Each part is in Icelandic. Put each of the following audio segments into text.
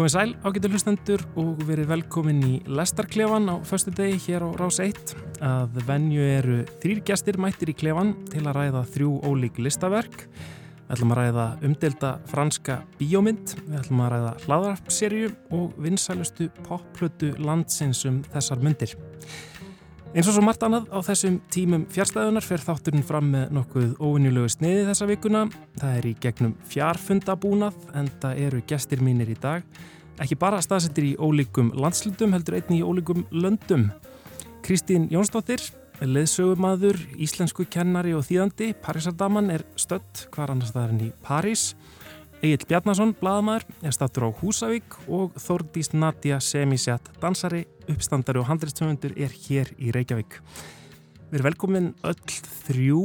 Komið sæl ágættu hlustendur og verið velkomin í Lestarklefan á förstu degi hér á Rás 1. Að venju eru þrýr gestir mættir í klefan til að ræða þrjú ólík listaverk. Við ætlum að ræða umdelda franska bíómynd, við ætlum að ræða hlaðarpserju og vinsælustu popplötu landsins um þessar myndir. Eins og svo margt annað á þessum tímum fjárstæðunar fer þátturinn fram með nokkuð óvinnjulegu sniði þessa vikuna. Það er í gegnum fjárfundabúnað en það eru gestir mínir í dag. Ekki bara staðsettir í ólíkum landslutum heldur einni í ólíkum löndum. Kristín Jónsdóttir, leðsögumadur, íslensku kennari og þýðandi, Parísardaman er stött hvar annars það er henni í París. Egil Bjarnason, bladamæður, er stattur á Húsavík og Þórdís Nadja Semisját, dansari, uppstandari og handlistöfundur er hér í Reykjavík. Við erum velkomin öll þrjú.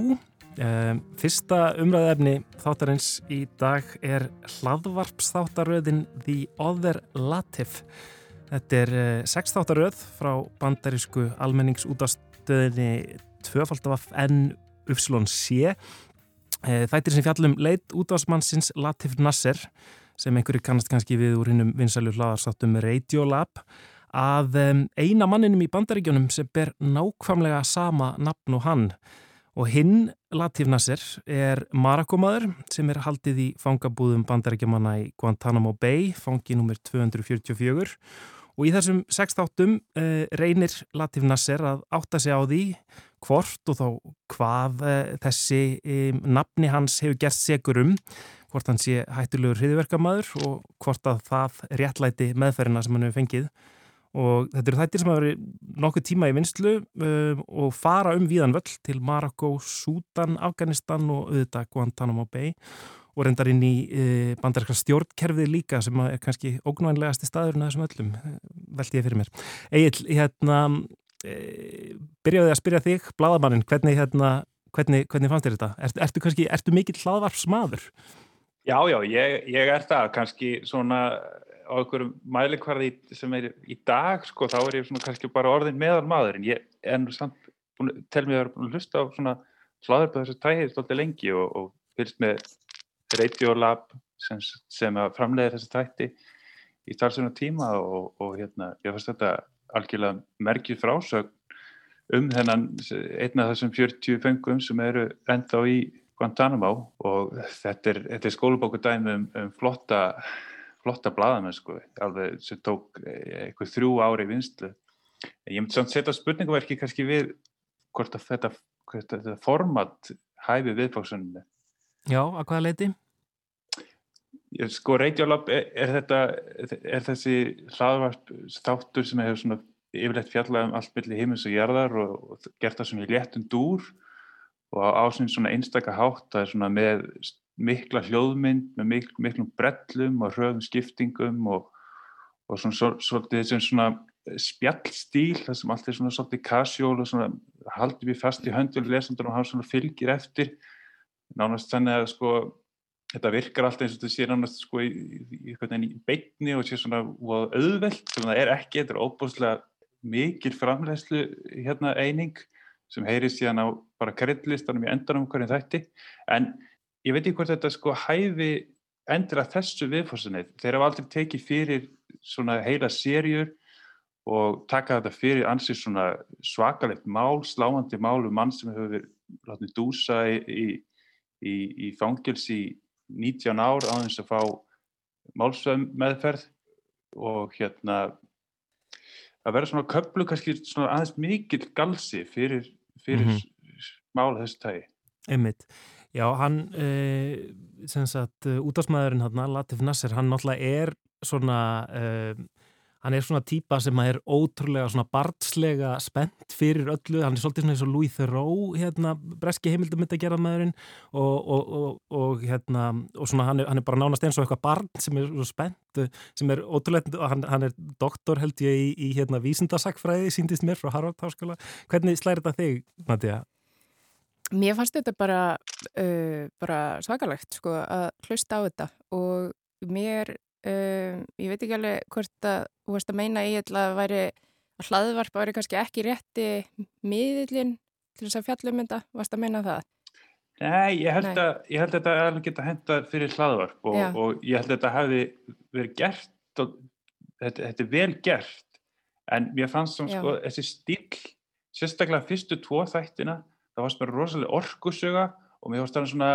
Fyrsta umræðefni þáttarins í dag er hlaðvarpsþáttaröðin The Other Latif. Þetta er sex þáttaröð frá bandarísku almenningsútastöðinni 2.N Ufslón-C Þættir sem fjallum leit útásmannsins Latif Nasser sem einhverju kannast kannski við úr hinnum vinsælu hlaðarsáttum Radiolab að eina manninum í bandaríkjónum sem ber nákvæmlega sama nafn og hann og hinn Latif Nasser er Marakomaður sem er haldið í fangabúðum bandaríkjamanna í Guantanamo Bay, fangi nr. 244 og í þessum sextáttum uh, reynir Latif Nasser að átta sig á því hvort og þá hvað uh, þessi nafni hans hefur gert segur um, hvort hann sé hættulegur hriðverkamaður og hvort að það réttlæti meðferðina sem hann hefur fengið og þetta eru þættir sem hafa verið nokkuð tíma í vinslu um, og fara um víðan völl til Marokko, Sútan, Afganistan og auðvitað Guantanamo Bay og reyndar inn í e, bandarækla stjórnkerfið líka sem er kannski ógnvænlegasti staðurinn að þessum öllum, veldi ég fyrir mér. Egil, hérna, byrjaði að spyrja þig, bladamannin, hvernig, hérna, hvernig, hvernig fannst þér þetta? Er, ertu kannski, ertu mikill hlaðvarpsmaður? Já, já, ég, ég er það, kannski svona á einhverjum mælikvarði sem er í dag, sko, þá er ég svona kannski bara orðin meðal maður, en ég er nú samt, tel mér að hlusta á svona hlaðvarp þessu tæðið svolítið lengi og, og fylgst með Radiolab sem, sem að framlega þessi tætti í starfsefna tíma og, og hérna, ég fannst þetta algjörlega merkið frásögn um þennan einna þessum 40 fengum sem eru ennþá í Guantanamo og þetta er, þetta er skólubókudæmi um, um flotta flotta bladamenn sko, alveg sem tók eitthvað þrjú ári vinslu. Ég myndi samt setja spurningaverki kannski við hvort að þetta, hvort að þetta format hæfi viðfáksunni. Já, að hvaða leiti? Sko, Radiolab er, er þetta, er þessi hlaðvarp státtur sem hefur svona yfirleitt fjallað um allt millir heimins og gerðar og, og gert það svona í léttun dúr og ásinn svona einstaka hátt, það er svona með mikla hljóðmynd, með mikl, miklum brellum og hröðum skiptingum og, og svona svolítið sem svona spjallstíl, það sem allt er svona svolítið casual og svona haldið við fast í höndul lesandur og hann svona fylgir eftir. Nánast þannig að sko þetta virkar alltaf eins og þetta sé nánast sko í, í, í, í beitni og sé svona auðvelt sem það er ekki, þetta er óbúslega mikil framlegslu hérna eining sem heyri síðan á bara kreddlistanum í endanum hvernig þætti. En ég veit ekki hvort þetta sko hæfi að þessu viðfórsunni þeir hafa aldrei tekið fyrir svona heila sériur og taka þetta fyrir ansið svona svakalegt mál, sláandi mál um mann sem hefur verið dúsa í í, í fangilsi 19 ár á þess að fá málsveim meðferð og hérna að vera svona köplu kannski svona aðeins mikil galsi fyrir, fyrir mm -hmm. mála þessu tægi. Einmitt. Já, hann, e, sem sagt, útásmaðurinn hann, Latif Nasser, hann náttúrulega er svona... E, hann er svona típa sem er ótrúlega svona barnslega spennt fyrir öllu, hann er svolítið svona eins og Louis Theroux hérna, breski heimildum myndi að gera maðurinn og, og, og, og hérna, og svona hann er, hann er bara nánast eins og eitthvað barn sem er svo spennt sem er ótrúlega, hann, hann er doktor held ég í, í hérna vísindasakfræði síndist mér frá Harvard háskóla. Hvernig slæri þetta þig, Nadia? Mér fannst þetta bara, uh, bara svakalegt sko að hlusta á þetta. Og mér Um, ég veit ekki alveg hvort að þú veist að meina ég að væri að hlaðvarp væri kannski ekki rétti miðlinn til þess að fjallum þetta, varst að meina það? Nei, ég held, Nei. Að, ég held að þetta alveg geta henda fyrir hlaðvarp og, og ég held að þetta hefði verið gert þetta, þetta er vel gert en mér fannst sem sko þessi stíl sérstaklega fyrstu tvo þættina það varst mér rosalega orkusöga og mér fannst það svona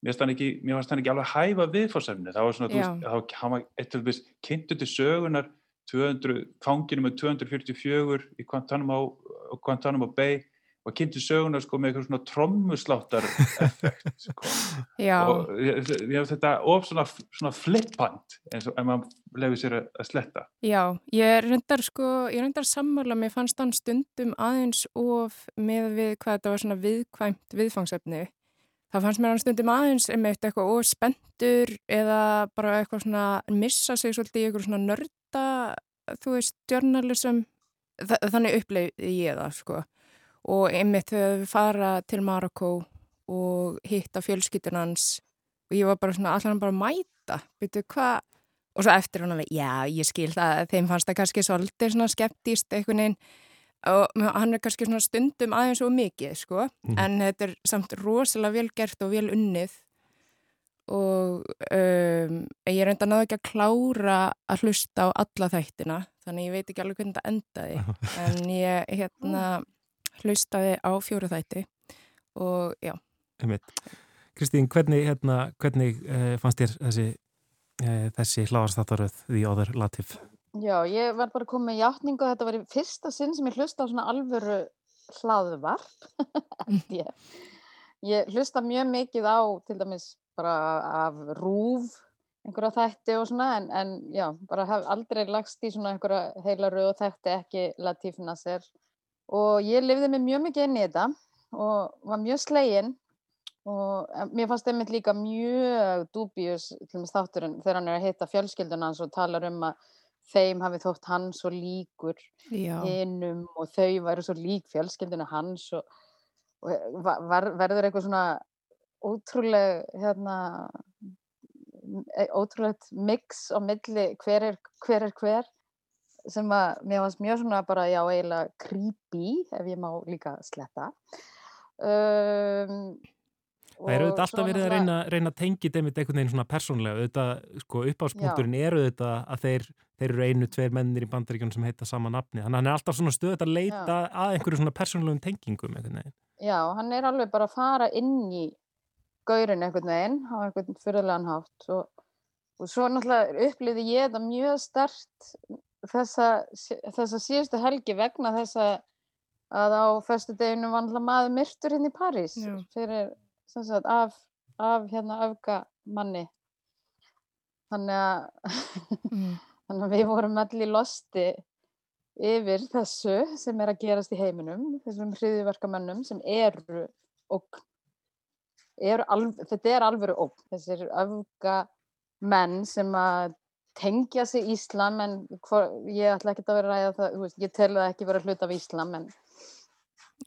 mér fannst það ekki, alveg hæfa viðfórsefni það var svona, þú veist, þá hafa eitthvað kynntu til sögunar 200, fanginu með 244 í Guantanamo Bay. Og kynntu söguna sko, með eitthvað svona trommusláttar effekt sko. og ég hef þetta of svona, svona flippant eins og ef maður lefur sér að sletta. Já, ég reyndar sko ég reyndar sammála, mér fannst þann stundum aðeins of með við hvað þetta var svona viðkvæmt viðfangsefni það fannst mér hann stundum aðeins einmitt eitthvað of spendur eða bara eitthvað svona missa sig svolítið í eitthvað svona nörda þú veist, journalism. Þannig uppleiði ég það sko. Og einmitt við fara til Marokko og hitta fjölskyttunans og ég var bara svona allan bara að mæta, veitu hvað og svo eftir hann alveg, já ég skil það þeim fannst það kannski svolítið svona skeptíst einhvern veginn og hann er kannski svona stundum aðeins og mikið sko, mm. en þetta er samt rosalega vel gert og vel unnið og um, ég reynda náðu ekki að klára að hlusta á alla þættina þannig ég veit ekki alveg hvernig þetta endaði en ég hérna hlustaði á fjóru þætti og já. Kristín, hvernig, hérna, hvernig uh, fannst þér þessi, uh, þessi hláðarstáttaröð því áður latif? Já, ég var bara komið í átningu og þetta var í fyrsta sinn sem ég hlusta á svona alvöru hlaðvarp. ég, ég hlusta mjög mikið á til dæmis bara af rúf einhverja þætti og svona en, en já, bara hef aldrei lagst í svona einhverja heilaru og þætti ekki latífna sér og ég lifði mig mjög mikið inn í þetta og var mjög slegin og mér fannst einmitt líka mjög dúbjus þátturinn þegar hann er að hitta fjölskyldun hans og talar um að þeim hafi þótt hann svo líkur hinnum og þau væru svo lík fjölskylduna hans og, og var, verður eitthvað svona ótrúleg hérna e, ótrúlegt mix á milli hver er hver, er hver sem að mér fannst mjög svona bara já eiginlega creepy ef ég má líka sletta. Um, Það eru þetta alltaf verið að reyna, reyna að tengja þeim einhvern veginn svona persónlega þetta sko uppáspunkturinn eru þetta að þeir, þeir eru einu, tveir mennir í bandaríkjunum sem heita sama nafni, þannig að hann er alltaf svona stöðut að leita já. að einhverju svona persónlegum tengingum. Já, hann er alveg bara að fara inn í gaurin einhvern veginn á einhvern fyrirlegan hátt og, og svo náttúrulega upplýði ég þetta mjög stert þessa, þessa síðustu helgi vegna þessa að á festu deginu var alltaf maður myrtur hinn hérna í París Já. fyrir sagt, af, af hérna öfga manni þannig að mm. Þannig að við vorum allir losti yfir þessu sem er að gerast í heiminum þessum hriðiverkamönnum sem eru og eru alv, þetta er alvöru óg þessir öfga menn sem að tengja sig Íslam en hvor, ég ætla ekki að vera að ræða það, ég tel það ekki vera hlut af Íslam en,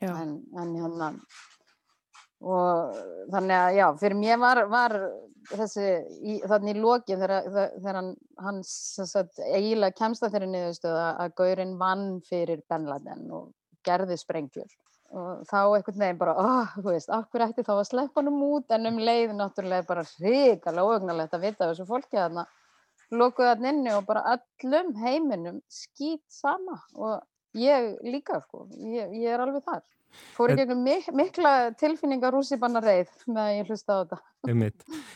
en, en hérna og þannig að já, fyrir mér var, var þessi, í, þannig í loki þegar, hann, hann sagt, eiginlega kemst að þeirri niðurstöð að Gaurin vann fyrir Ben Laden og gerði sprengjur. Og þá einhvern veginn bara, oh, þú veist, okkur ætti þá að sleppa hann út? En um leið náttúrulega bara hrikalega óögnalegt að vita þessu fólki að þarna. Lokuð hann inni og bara öllum heiminum skýt sama. Og ég líka sko, ég, ég er alveg þar fór ekki einhvern mik mikla tilfinningar rússipanna reið með að ég hlusta á þetta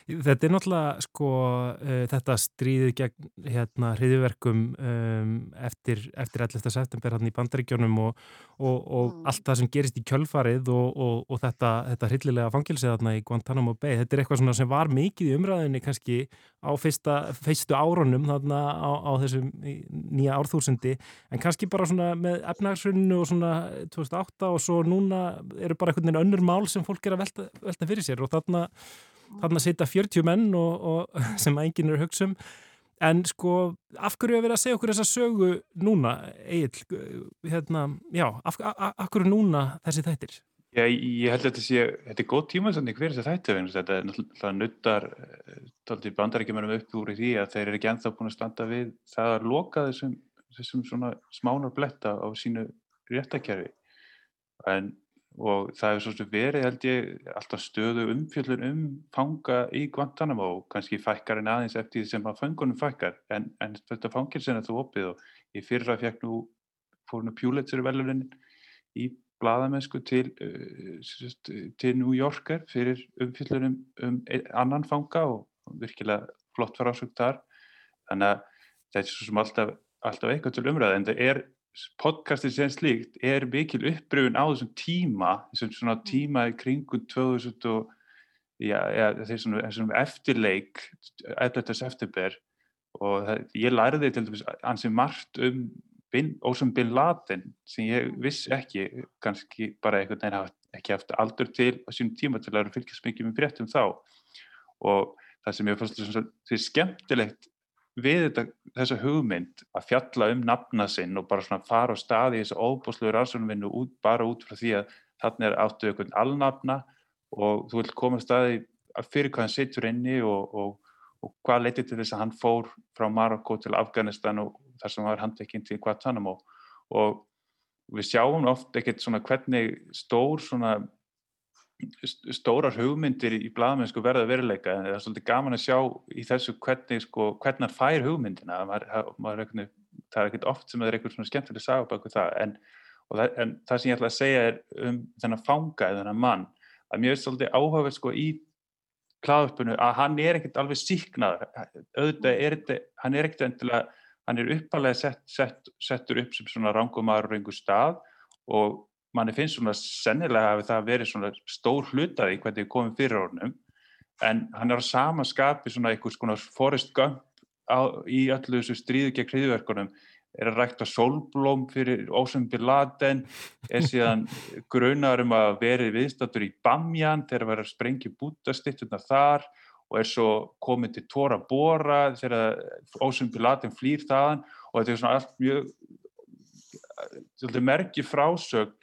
Þetta er náttúrulega sko uh, þetta stríðið gegn hérna hriðiverkum um, eftir, eftir 11. september hann í bandaríkjónum og, og, og mm. allt það sem gerist í kjölfarið og, og þetta, þetta hryllilega fangilsið þarna í Guantanamo Bay þetta er eitthvað sem var mikið í umræðinni kannski á fyrsta, fyrstu árunum þarna á, á þessum nýja árþúsundi en kannski bara svona með efnagsrunnu og svona 2008 og svo núna eru bara einhvern veginn önnur mál sem fólk er að velta, velta fyrir sér og þarna þarna sita 40 menn og, og, sem enginn er högstum en sko, af hverju er verið að segja okkur þessa sögu núna, Egil hérna, já, af, af, af hverju núna þessi þættir? Já, ég held að þetta sé, þetta er góð tímansending fyrir þessi þættir, þetta er náttúrulega nuttar tóltið bandarækjumunum upp úr í því að þeir eru ekki enþá búin að standa við það að loka þessum, þessum svona smánar bletta á sínu réttakerfi en og það hefur svo sem verið held ég alltaf stöðu umfjöllun um fanga í Guantanamo. Og kannski fækkar en aðeins eftir því sem að fangunum fækkar. En, en þetta fangir að þú opið og ég fyrra fekk nú fór nú Pulitzer velunin í bladamennsku til, uh, til New Yorker fyrir umfjöllunum um annan fanga og virkilega flott frásökt þar. Þannig að þetta er svo sem alltaf, alltaf eitthvað til umræða en það er podcastið sem slíkt er mikil uppröfun á þessum tíma þessum svona mm. tíma í kringum 2000 og já, já, þessum, þessum eftirleik 11. september og það, ég læriði til dæmis ansið margt um Ósum Bin Laden sem ég vissi ekki kannski bara einhvern veginn hafa ekki haft aldur til á sínum tíma til að fylgjast mikið með brettum þá og það sem ég fannst því skemmtilegt við þetta, þessa hugmynd að fjalla um nafna sinn og bara svona fara á staði í þessu óbúslu rannsónvinnu bara út frá því að þarna er áttu einhvern alnafna og þú vil koma staði fyrir hvað hann sittur inni og, og, og hvað leytið til þess að hann fór frá Marokko til Afganistan og þar sem var handveikinn til Guantanamo. Og við sjáum ofta ekkert svona hvernig stór svona stórar hugmyndir í bladamennsku verða veruleika. En það er svolítið gaman að sjá í þessu hvernig, sko, hvernig fær hugmyndina. Maður, maður er það er ekkert oft sem það er eitthvað svona skemmtileg að sagja baka það. En það, en það sem ég ætla að segja er um þennan fanga eða þennan mann að mér er svolítið áhugaverð sko í kláðuspunu að hann er ekkert alveg síknaður auðvitað er þetta, hann er ekkert endilega hann er uppalega sett, sett, settur upp sem svona rangumar og einhver stað og manni finnst svona sennilega að það verið svona stór hlutaði hvernig við komum fyrir ornum en hann er á sama skapi svona einhvers konar Forrest Gump á, í öllu þessu stríðu gegn hriðverkunum er að rækta solblóm fyrir Osam Bin Laden er síðan grunar um að verið viðstattur í Bamjan þegar verið að sprengja bútastitturna þar og er svo komið til Tora Bora þegar Osam Bin Laden flýr þaðan og þetta er svona allt mjög merki frásög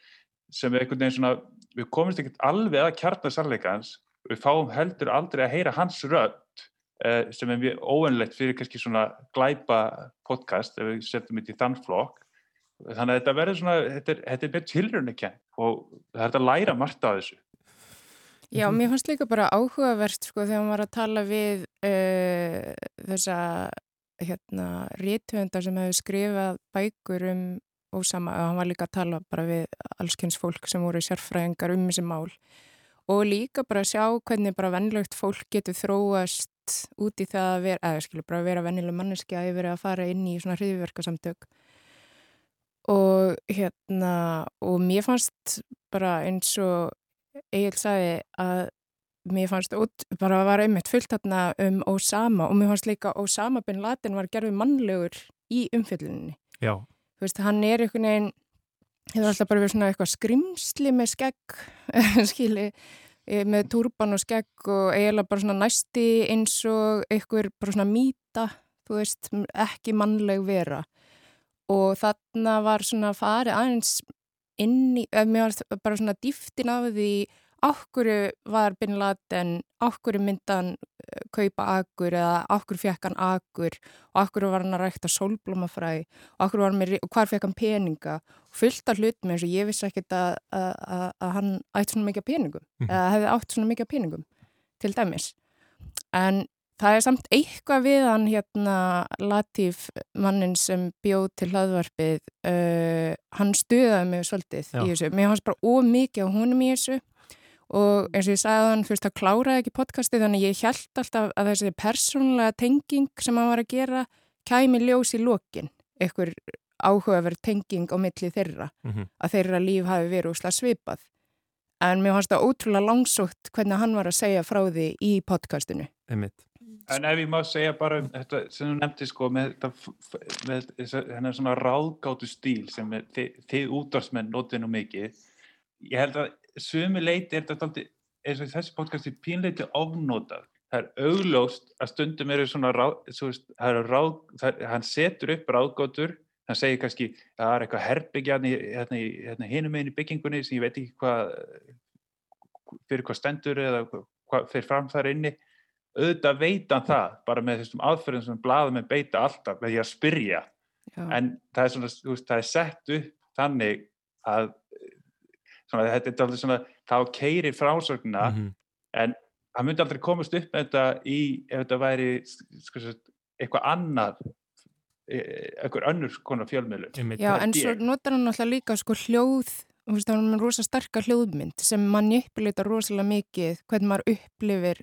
sem við einhvern veginn svona, við komumst ekkert alveg að kjarnar sannleikans, við fáum heldur aldrei að heyra hans rödd eh, sem er mjög óenlegt fyrir kannski svona glæpa podcast ef við setjum þetta í þann flokk. Þannig að þetta verður svona, þetta er, þetta er mjög tilröndikent og það er að læra margt af þessu. Já, mér fannst líka bara áhugavert sko þegar maður var að tala við uh, þessa hérna rítvöndar sem hefur skrifað bækur um ósama að hann var líka að tala bara við allskynns fólk sem voru sérfræðingar um þessi mál. Og líka bara að sjá hvernig bara vennlögt fólk getur þróast út í það að vera, eða skilur bara að vera vennileg manneski að yfir að fara inn í svona hriðverkasamtök og hérna og mér fannst bara eins og Egil sagði að mér fannst út, bara að vara einmitt fullt hérna um Osama og mér fannst líka Osama bin Laden var gerðið mannlegur í umfylluninni. Já þú veist, hann er einhvern veginn hefur alltaf bara verið svona eitthvað skrimsli með skegg skili, eh, með turban og skegg og eiginlega bara svona næsti eins og einhver bara svona mýta þú veist, ekki mannleg vera. Og þarna var svona farið aðeins inn í, mér var bara svona dýftin af því ákkuru var Bin Laden, ákkuru myndan eh, kaupa agur eða ákkuru fekk hann agur og ákkuru var hann að rækta sólblómafræ og ákkuru var hann með, hvar fekk hann peninga? Fullt af hlut með eins og ég vissi ekkert að, að, að hann ætti svona mikið peningum mm. eða hefði átt svona mikið peningum til dæmis. En það er samt eitthvað við hann hérna Latíf mannin sem bjóð til hlaðvarpið uh, hann stuðaði mig svolítið Já. í þessu, mér fannst bara ómikið á húnum í þessu og eins og ég sagði hann, þú veist, það kláraði ekki podcasti þannig ég held alltaf að þessi persónlega tenging sem hann var að gera kæmi ljós í lokin einhver áhugaverð tenging á milli þeirra, mm -hmm. að þeirra líf hafi verið úrslega svipað en mér fannst það ótrúlega langsótt hvernig hann var að segja frá því í podcastinu Einmitt. En ef ég má segja bara um þetta sem þú nefndi sko með, með hennar svona ráðgáttu stíl sem þið, þið útvarsmenn notið nú mikið ég held að sumi leiti er þetta alltaf eins og þessi podcast er pínleiti ofnótað það er augljóst að stundum eru svona ráð, svo, ráð það, hann setur upp ráðgótur hann segir kannski að það er eitthvað herbyggja hérna, hérna hinum einn í byggingunni sem ég veit ekki hvað fyrir hvað stendur eða hvað fyrir fram þar inni. Auðvitað veitan það bara með þessum aðferðum sem blaðum með beita alltaf með því að spyrja. Já. en það er, svona, veist, það er sett upp þannig að svona, þetta er aldrei svona þá keirir frásögnuna mm -hmm. en það myndi aldrei komast upp með þetta í, ef þetta væri sko, eitthvað annar e, eitthvað önnur konar fjölmiðlu Já, en svo notar hann alltaf líka sko hljóð, þú veist, hann er rosa starka hljóðmynd sem mann upplýta rosalega mikið hvernig maður upplifir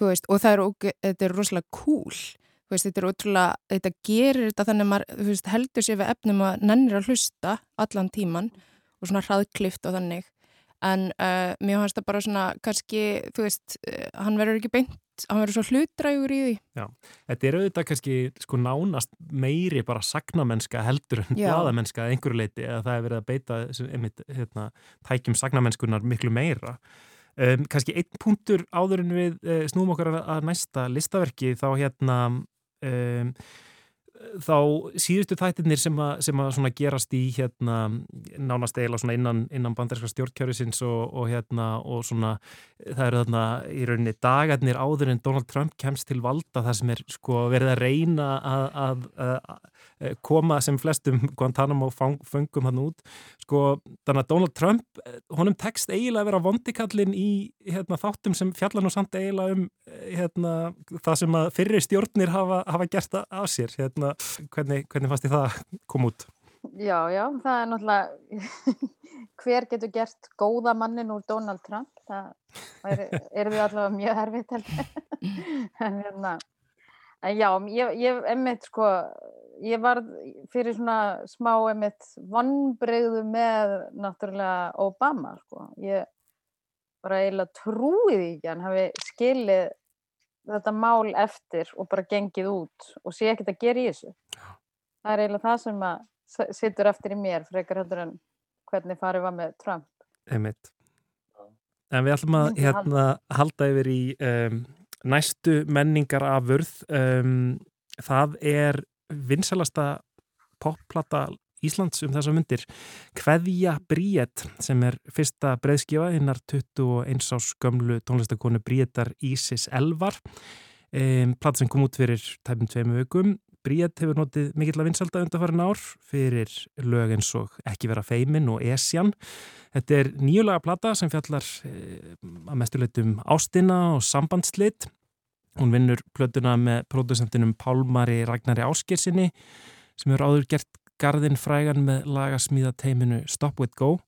Þú veist, og það er, þetta er rosalega cool. Veist, þetta er ótrúlega, þetta gerir þetta þannig að maður veist, heldur sér við efnum að nennir að hlusta allan tíman og svona hraðklift og þannig. En uh, mér finnst það bara svona kannski, þú veist, uh, hann verður ekki beint, hann verður svo hlutrægur í því. Já, þetta er auðvitað kannski sko nánast meiri bara sagnamennska heldur en bladamennska einhverju leiti eða það er verið að beita einmitt, hérna, tækjum sagnamennskunar miklu meira. Um, kannski einn punktur áður en við uh, snúum okkar að næsta listaverki þá hérna um, þá síðustu þættirnir sem að, sem að gerast í hérna nánast eiginlega innan, innan banderska stjórnkjörusins og, og hérna og svona það eru þarna í rauninni dagarnir áður en Donald Trump kemst til valda það sem er sko verið að reyna að, að, að koma sem flestum Guantanamo fengum hann út. Sko þannig að Donald Trump honum tekst eiginlega að vera vondikallin í hérna, þáttum sem fjallan og samt eiginlega um hérna, það sem að fyrir stjórnir hafa, hafa gert af sér. Hérna, hvernig, hvernig fannst þið það að koma út? Já, já, það er náttúrulega hver getur gert góða mannin úr Donald Trump? Það er, er við allavega mjög erfitt en hérna já, ég, ég emitt sko ég var fyrir svona smá emitt vannbreyðu með náttúrulega Obama sko. Ég bara eiginlega trúið ekki hann hafi skilið þetta mál eftir og bara gengið út og sé ekkert að gera í þessu. Það er eiginlega það sem að sittur eftir í mér frekar heldur en hvernig farið var með Trump. Einmitt. En við ætlum að hérna, halda yfir í um, næstu menningar af vörð um, það er vinsalasta popplata Íslands um þessa myndir Kveðja Bríett sem er fyrsta breyðskjöfa hinnar 21 ás gömlu tónlistakonu Bríettar Ísis Elvar um, plata sem kom út fyrir tæpum tveimu vökum Bríett hefur notið mikill að vinsalda undarfærin ár fyrir lög eins og Ekki vera feimin og Esjan. Þetta er nýjulega plata sem fjallar eh, að mestuleitum ástina og sambandslit. Hún vinnur plötuna með pródusentinum Pálmari Ragnari Áskirsinni sem hefur áður gert gardinn frægan með lagasmíða teiminu Stop With Go.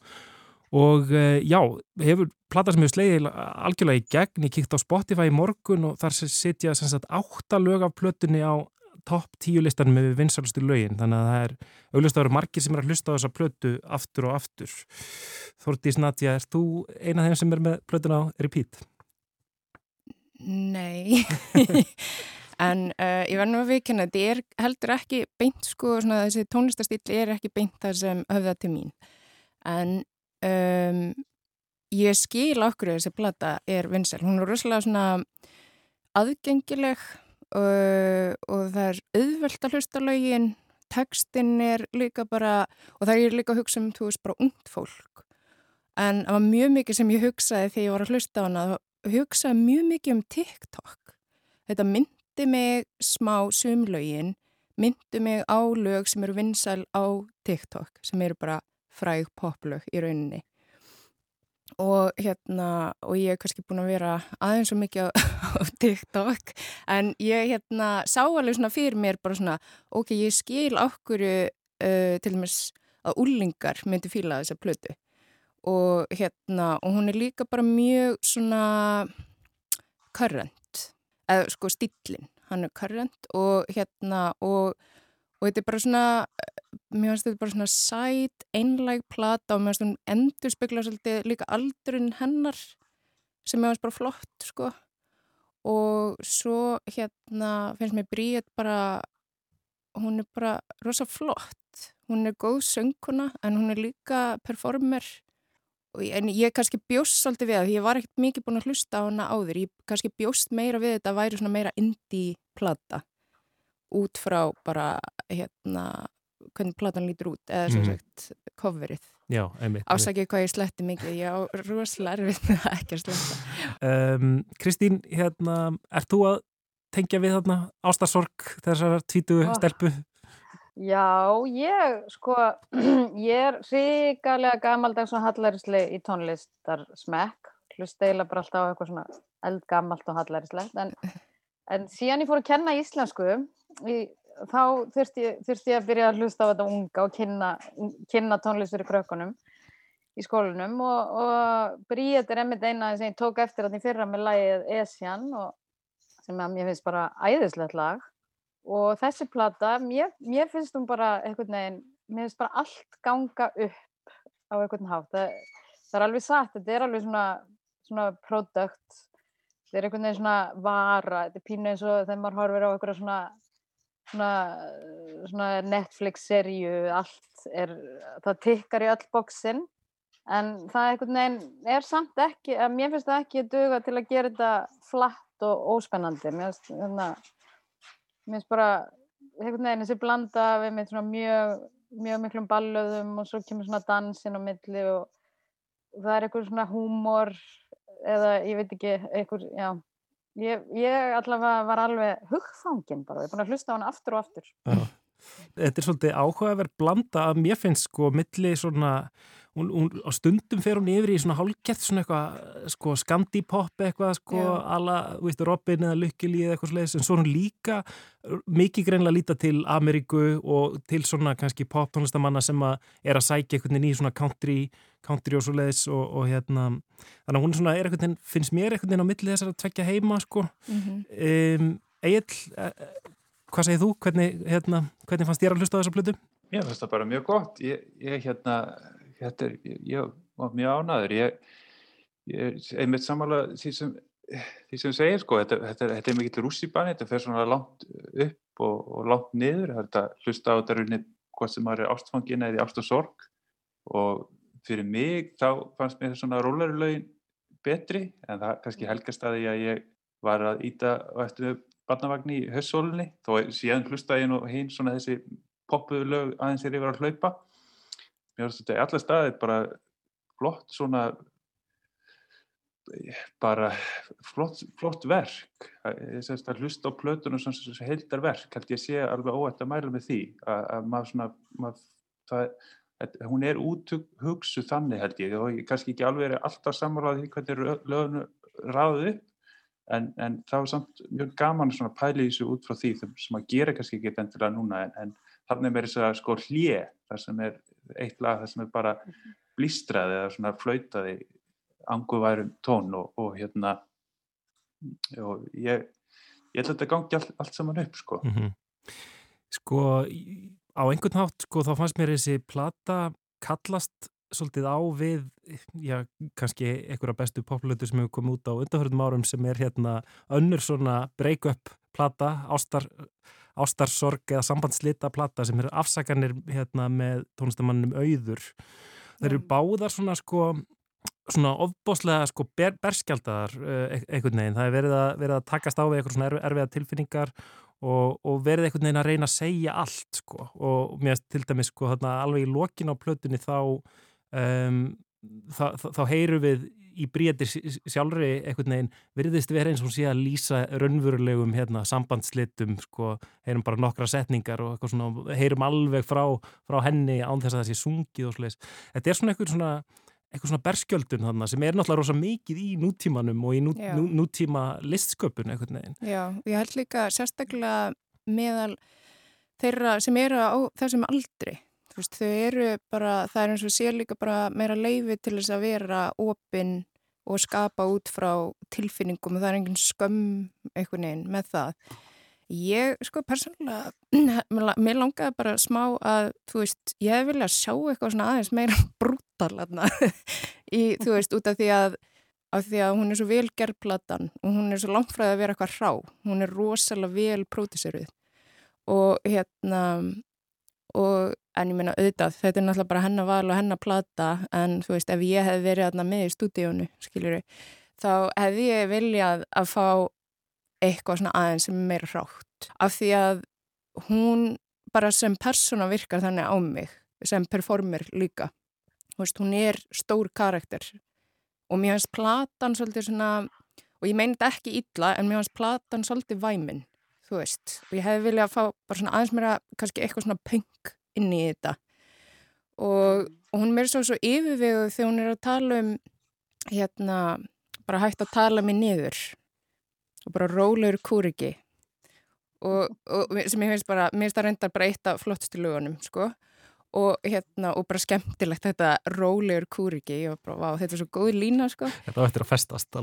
Og eh, já, hefur plata sem hefur slegið algjörlega í gegn, ég kíkt á Spotify í morgun og þar setja sem sagt átta lög af plötunni á topp tíu listanum með vinsalustu lögin. Þannig að það er auglust að vera margir sem er að hlusta á þessa plötu aftur og aftur. Þórtís Nadja, er þú eina af þeim sem er með plötun á repeat? Nei. En uh, ég verði nú að vikina þetta er heldur ekki beint sko svona, þessi tónlistastíl er ekki beint það sem höfða til mín. En um, ég skil okkur þessi plata er vinsal, hún er rosalega svona aðgengileg Uh, og það er auðvelt að hlusta lögin, textin er líka bara, og það er líka að hugsa um, þú veist, bara ungt fólk. En það var mjög mikið sem ég hugsaði þegar ég var að hlusta á hana, það hugsaði mjög mikið um TikTok. Þetta myndi mig smá sumlögin, myndi mig á lög sem eru vinsal á TikTok, sem eru bara fræg poplög í rauninni og hérna og ég hef kannski búin að vera aðeins svo mikið á, á TikTok en ég hérna sá alveg svona fyrir mér bara svona ok, ég skil okkur uh, til dæmis að úlingar myndi fíla þessa plötu og hérna og hún er líka bara mjög svona current eða sko stílinn, hann er current og hérna og og þetta er bara svona, mér finnst þetta bara svona sæt, einlæg plata og mér finnst hún endur spekla svolítið líka aldurinn hennar sem mér finnst bara flott sko. Og svo hérna finnst mér Bríett bara, hún er bara rosa flott, hún er góð sönguna en hún er líka performer en ég kannski bjóst svolítið við það, ég var ekkert mikið búin að hlusta á hana áður, ég kannski bjóst meira við þetta að væri svona meira indie plata út frá bara hérna hvernig platan lítur út eða sem mhm. sagt mm. coverið ásakið hvað ég sletti mikið ég á rosalega erfið með það ekki að sletta um, Kristín, hérna er þú að tengja við þarna ástasorg þessar tvítu oh. stelpu? Já, ég sko, ég er ríkalega gamaldags og hallarisli í tónlistar smekk, hlusta eiginlega bara alltaf á eitthvað svona eldgamalt og hallarislegt, en, en síðan ég fór að kenna íslensku, í, þá þurfti ég, þurfti ég að byrja að hlusta á þetta unga og kynna, kynna tónlist fyrir krökkunum í skólinum og, og Bríet er einmitt eina sem ég tók eftir að því fyrra með lagið Esjan og sem mér finnst bara æðislegt lag og þessi plata, mér, mér finnst hún bara einhvern veginn, mér finnst bara allt ganga upp á einhvern hátt. Það, það er alveg satt, þetta er alveg svona svona product. Þetta er einhvern veginn svona vara þetta er pínu eins og þegar maður horfir á einhverja svona svona, svona Netflix-serju allt er, það tikkar í öll bóksinn en það einhvern veginn er samt ekki, mér finnst það ekki duga til að gera þetta flatt og óspennandi. Mér finnst þetta mér finnst bara einhvern veginn þessi blanda við með svona mjög, mjög miklum ballöðum og svo kemur svona dansin á milli og, og það er eitthvað svona húmor eða ég veit ekki eitthvað, já ég, ég allavega var alveg hugfangin bara, ég er búin að hlusta á hana aftur og aftur já. Þetta er svolítið áhugaverð blanda að mér finnst sko milli svona hún, hún, á stundum fer hún yfir í svona hálfgett svona eitthvað sko skandipop eitthvað sko yeah. alla, þú veist, Robin eða Lykkili eða eitthvað sliðis en svo hún líka mikið greinlega líta til Ameríku og til svona kannski pop tónlistamanna sem að er að sækja einhvern veginn í svona country, country og svo leiðis og, og hérna þannig að hún svona er einhvern veginn, finnst mér einhvern veginn á millið þessar að tvekja heima sko mm -hmm. um, Egil, eh, hvað segir þú? Hvernig, hérna, hvernig fannst þér að hlusta á þessa plötu? Ég finnst það bara mjög gott ég, ég hérna þetta er, ég var mjög ánaður ég, ég er einmitt samála því sem því sem segir sko, þetta, þetta, þetta er mikill rússibann þetta fer svona langt upp og, og langt niður, þetta hlusta á þetta runni hvað sem maður er ástfangin eða ást og sorg. Og fyrir mig þá fannst mér svona rólarulögin betri. En það kannski helgast að ég, ég var að íta eftir barnavagn í hössólunni þó síðan hlusta ég nú hinn svona þessi poppuðu lög aðeins ég var að hlaupa mér finnst þetta í alla staði bara flott svona bara flott, flott verk. Að hlusta á plötunum sem heildar verk held ég sé alveg óætt að mæla með því að, að maður svona maður, það, að, hún er úthugsu þannig held ég og kannski ekki alveg er alltaf því hvernig lögunu ráðu en, en það var samt mjög gaman að pæla í þessu út frá því sem að gera kannski ekki endilega núna en, en þannig er þess að sko hlje þar sem er eitt lag þar sem er bara mhm. blístraði eða svona flautaði anguværum tón og, og hérna og ég ég held að þetta gangi all, allt saman upp sko mm -hmm. Sko á einhvern hátt sko þá fannst mér þessi plata kallast svolítið á við, já, kannski einhverja bestu poplötu sem hefur komið út á undanfjörðum árum sem er hérna önnur svona break-up plata, ástar ástarsorg eða sambandslita plata sem eru afsakanir hérna, með tónlistamannum auður. Þeir eru báðar svona sko svona ofbóslega sko ber, berskjaldar uh, einhvern veginn. Það er verið að, verið að takast á við eitthvað svona erf, erfiða tilfinningar og, og verið einhvern veginn að reyna að segja allt sko og mér til dæmis sko þarna alveg í lokin á plötunni þá um, þá, þá, þá heyru við í bríðir sjálfri einhvern veginn virðist vera eins og sé að lýsa raunverulegum hérna, sambandslitum sko, heyrum bara nokkra setningar og svona, heyrum alveg frá, frá henni án þess að það sé sungið og sliðis. Þetta er svona eitthvað svona eitthvað svona berskjöldun þarna sem er náttúrulega rosa mikið í nútímanum og í nú, nú, nútíma listsköpun eitthvað neginn. Já, ég held líka sérstaklega meðal þeirra sem eru á þessum aldri veist, þau eru bara, það er eins og sé líka bara meira leifi til þess að vera opinn og skapa út frá tilfinningum og það er engin skömm einhvern veginn með það. Ég, sko, persónulega, mér langaði bara smá að, þú veist, ég vilja sjá eitthvað svona aðeins meira brútalarna í, þú veist, út af því að, af því að hún er svo vel gerðplatan og hún er svo langt frá að vera eitthvað rá. Hún er rosalega vel pródúseruð og hérna, og en ég meina auðvitað, þetta er náttúrulega bara hennar val og hennar plata en þú veist ef ég hef verið aðna með í stúdíónu skiljuru, þá hef ég viljað að fá eitthvað svona aðeins sem er meira hrátt. Af því að hún bara sem persóna virkar þannig á mig sem performer líka. Veist, hún er stór karakter. Og mér finnst platan svolítið svona og ég meina þetta ekki illa en mér finnst platan svolítið væminn þú veist, og ég hefði viljað að fá bara svona aðeins mér að kannski eitthvað svona punk inn í þetta. Og, og hún mér svo svo yfirvegu þegar hún er að tala um hérna, bara hægt að tala mig niður og bara rólegur kúriki. Og, og sem ég finnst bara, mér finnst það reyndar bara eitt af flottustu lögunum, sko og hérna, og bara skemmtilegt þetta rólegur kúriki, ég var bara, vá, þetta er svo góð lína, sko. Þetta eftir að festast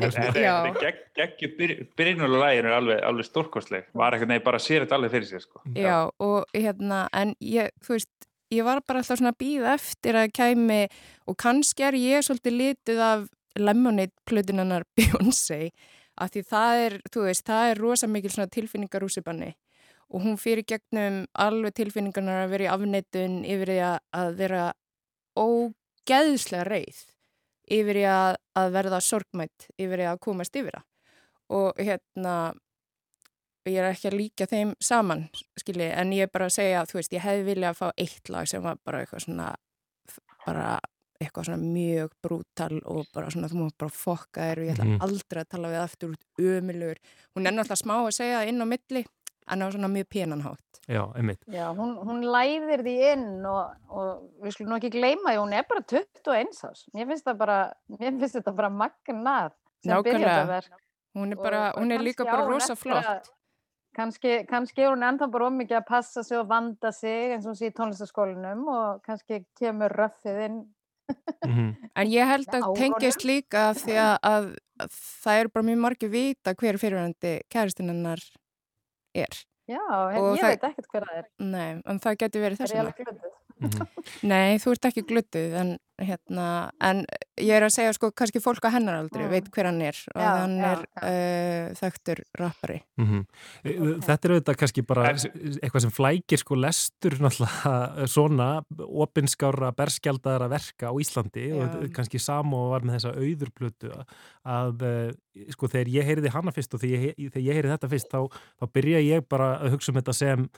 Geggjur byrjinnulega lægin er alveg, alveg stórkostleg. Var eitthvað nefn bara sér þetta alveg fyrir sér, sko. Já, og hérna, en ég, þú veist ég var bara alltaf svona að býða eftir að kæmi, og kannski er ég svolítið litið af Lemonade plötunarnar Beyoncé, af því það er, þú veist, það er rosa mikil svona tilfinningarúsibanni og hún fyrir gegnum alveg tilfinningarnar að vera í afneitun yfir því að vera ógeðslega reið yfir því að, að verða sorgmætt yfir því að komast yfir það og hérna ég er ekki að líka þeim saman skilji, en ég er bara að segja þú veist, ég hefði viljað að fá eitt lag sem var bara eitthvað svona bara eitthvað svona mjög brútal og bara svona þú múið bara fokka þér og ég ætla -hmm. aldrei að tala við aftur út ömulur hún er náttúrulega smá að segja inn á milli en á svona mjög penanhátt. Já, einmitt. Já, hún, hún læðir því inn og, og við skulum ekki gleyma því, hún er bara 21 ás. Mér finnst það bara, mér finnst þetta bara magnað sem verða. Hún er bara, og, hún er líka bara rosa flott. Kannski, kannski er hún ennþá bara ómikið að passa sig og vanda sig eins og hún sé í tónlistaskólinum og kannski kemur röffið inn. mm -hmm. En ég held að tengist líka því að, að, að það er bara mjög margir vita hver fyrirvændi kæristinennar er. Já, en og ég það, veit ekkert hver það er. Nei, en það getur verið þess vegna. Mm -hmm. Nei, þú ert ekki glötuð en, hérna, en ég er að segja sko kannski fólk á hennar aldrei mm. veit hver hann er og já, hann já, er já. Uh, þekktur rappari mm -hmm. Þetta er auðvitað kannski bara eitthvað sem flækir sko lestur náttúrulega svona opinskára berskjaldara verka á Íslandi og kannski Samo var með þessa auðurblötu að sko þegar ég heyriði hana fyrst og þegar ég, þegar ég heyriði þetta fyrst þá, þá byrja ég bara að hugsa um þetta sem Eh,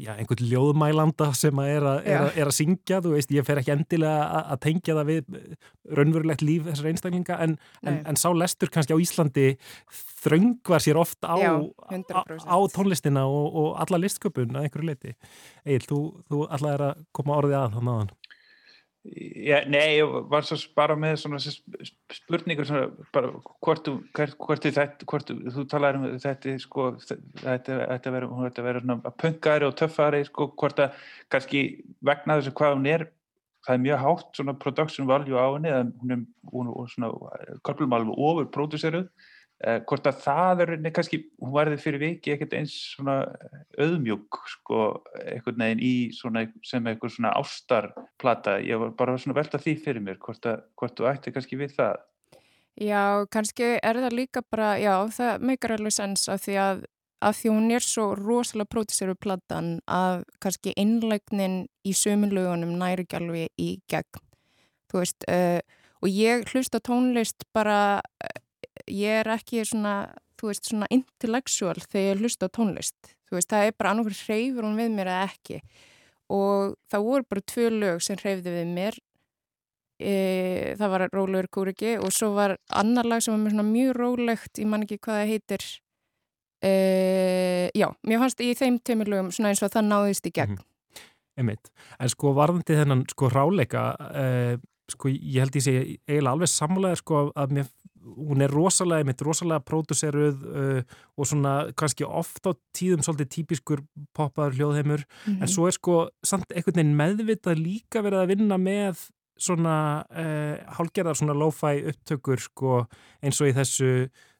já, einhvern ljóðmælanda sem að er, að, er, að, er að syngja, þú veist, ég fer ekki endilega að tengja það við eh, raunverulegt líf þessar einstaklinga, en, en, en sá lestur kannski á Íslandi þröngvar sér oft á, já, á tónlistina og, og alla listköpun að einhverju leiti. Egil, þú, þú alltaf er að koma orðið að þannig aðan. Já, nei, ég var svo bara með svona spurningur svona, bara, hvort, hvort, hvort, þetta, hvort þú talaður um þetta sko, þetta, verður vera svona punkari og töffari sko, hvort að kannski vegna þessu hvað hún er það er mjög hátt svona production value á henni hún er, hún er svona korplum alveg ofur pródúseruð hvort að það er kannski, hún varði fyrir viki ekkert eins svona auðmjúk sko, eitthvað neginn í svona, sem eitthvað svona ástarplata. Ég var bara svona velta því fyrir mér hvort, að, hvort þú ætti kannski við það. Já, kannski er það líka bara, já, það meikar alveg sens að því að, að því hún er svo rosalega prótiseru platan að kannski innlegnin í sömulögunum næri ekki alveg í gegn. Þú veist, uh, og ég hlusta tónlist bara ég er ekki svona, þú veist, svona intellectual þegar ég hlusta á tónlist. Þú veist, það er bara annarkur hreyfur hún við mér eða ekki. Og það voru bara tvö lög sem hreyfði við mér. E, það var Rólegur Kúriki og svo var annar lag sem var mjög rólegt, ég man ekki hvað það heitir. E, já, mér fannst í þeim tömurlögum svona eins og það náðist í gegn. Mm -hmm. Einmitt. En sko varðandi þennan sko ráleika, uh, sko ég held ég sé eiginlega alveg samlega sko að mér hún er rosalega, mitt rosalega pródúseruð uh, og svona kannski oft á tíðum svolítið típiskur poppaður hljóðheimur, mm -hmm. en mhm. svo er sko samt einhvern veginn meðvitað líka verið að vinna með svona uh, hálgerðar svona lo-fi upptökur sko eins og í þessu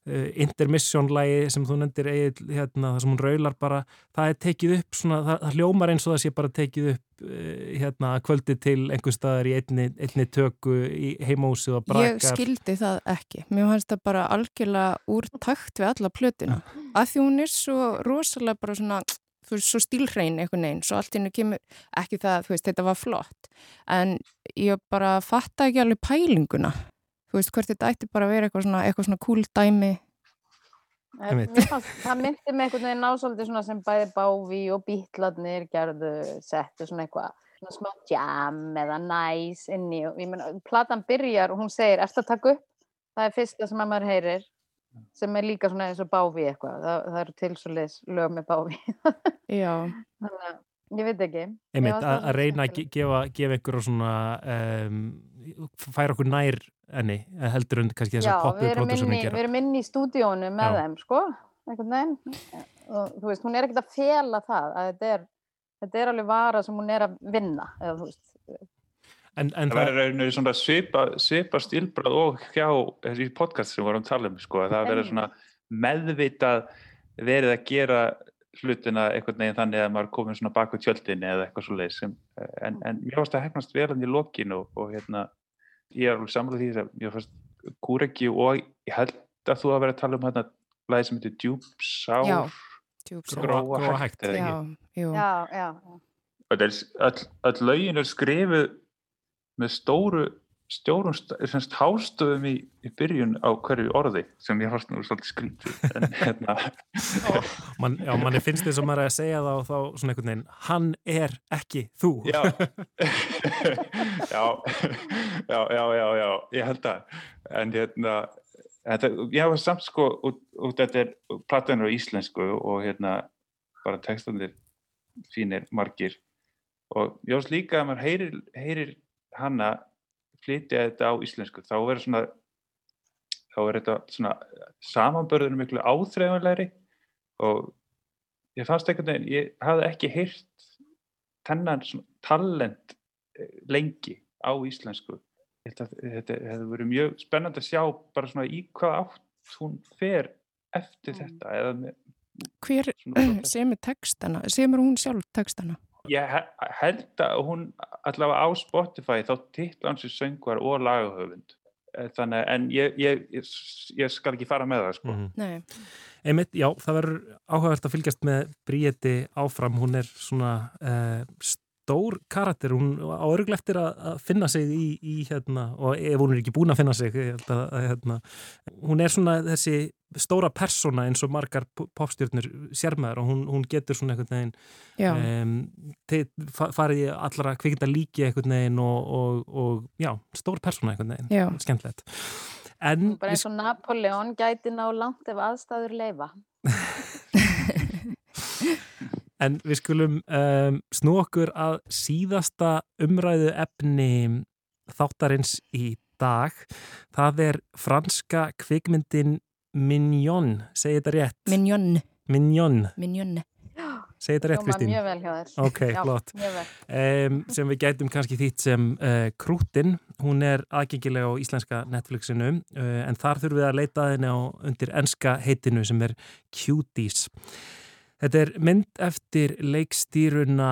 intermission-lægi sem þú nefndir eigið hérna, það sem hún raular bara það er tekið upp svona, það, það hljómar eins og það sé bara tekið upp uh, hérna kvöldi til einhver staðar í einni, einni tökku í heimósi og brakar. Ég skildi það ekki mér finnst það bara algjörlega úr takt við alla plötuna, ja. að því hún er svo rosalega bara svona þú veist, svo stílhrein einhvern veginn, svo allt innu kemur ekki það, þú veist, þetta var flott en ég bara fatta ekki alveg pælinguna þú veist, hvert þetta ætti bara að vera eitthvað svona, eitthvað svona cool dæmi. Fannst, Það myndi með einhvern veginn násóldi svona sem bæði bávi og bítladnir gerðu settu svona eitthvað svona smá jam eða næs inn í og ég menna, platan byrjar og hún segir, erst að taka upp? Það er fyrsta sem að maður heyrir sem er líka svona eins og báfi eitthvað. Það, það eru til svo leis lög með báfi Já, þannig að ég veit ekki. Einmitt að það reyna að gefa, gefa einhverja svona um, færa okkur nær enni heldur en kannski þess Já, að við poppu inn pródúsunum í, gera. við erum inn í stúdíónu með Já. þeim sko, einhvern veginn. Og þú veist, hún er ekkert að fela það að þetta er, þetta er alveg vara sem hún er að vinna eða þú veist. En, en Það verður rauninu svona svipa, svipa stílbrað og hjá þessi podcast sem við vorum að tala um, sko, að það verður svona meðvitað verið að gera hlutina einhvern veginn þannig að maður komin svona bak við tjöldinni eða eitthvað svo leið en, en mér fannst að hefnast vel hann í lokin og, og hérna, ég er alveg samlega því að mér fannst Kúreki og ég held að þú að vera að tala um hérna lagi sem heitir Djúb Sár Já. tjúps. Gróa- hægt, Já, já, já, já. og það er öll, öll lögin er skrifuð með stóru stjórum, st- semst hástöðum í, í byrjun á hverju orði sem ég fannst nú svolítið skrítið en hérna. Man, já, manni finnst þess að maður er að segja það og þá svona einhvern veginn, hann er ekki þú. Já. Já, já, já, já, já. Ég held að en hérna það, ég hafa samt sko út, út þetta er platanur á íslensku og hérna bara textandir fínir margir. Og ég veist líka að maður heyrir, heyrir hana flytja þetta á íslensku þá verður svona þá er þetta svona samanbörður miklu áþreifanlegri og ég fannst einhvern veginn, ég hafði ekki heyrt þennan svona talent eh, lengi á íslensku þetta, þetta hefði verið mjög spennandi að sjá bara svona í hvað átt hún fer eftir Mm. þetta eða með Hver semur textana? Semur hún sjálf textana? Ég he- held að hún allavega á Spotify þá titla hann sér söngvar og lagahöfund Eh, þannig en ég, ég, ég, skal ekki fara með það sko Mhm. Nei. Einmitt, já, það verður áhugavert að fylgjast með Bríeti áfram, hún er svona uh, stór karakter, hún á örgleftir að, að finna sig í, í hérna, og ef hún er ekki búin að finna sig að, að hérna, hún er svona þessi stóra persóna eins og margar popstjórnir sérmaður og hún, hún getur svona einhvern veginn um, farið í allra kvikindar líki einhvern veginn og, og, og já, stór persóna einhvern veginn, skemmtilegt. En bara eins og Napoleon gæti ná langt ef aðstæður leifa En við skulum um, snú okkur að síðasta umræðu efni þáttarins í dag. Það er franska kvikmyndin Mignon, segi þetta rétt? Minjón, Mignon, minjón. segi þetta rétt Kristín? mjög vel hjá þér Ok, Já, flott. mjög vel. Um, sem við gætum kannski þýtt sem uh, Krútin. Hún er aðgengilega á íslenska Netflixinu uh, en þar þurfum við að leita að henni á undir enska heitinu sem er Cuties. Þetta er mynd eftir leikstýruna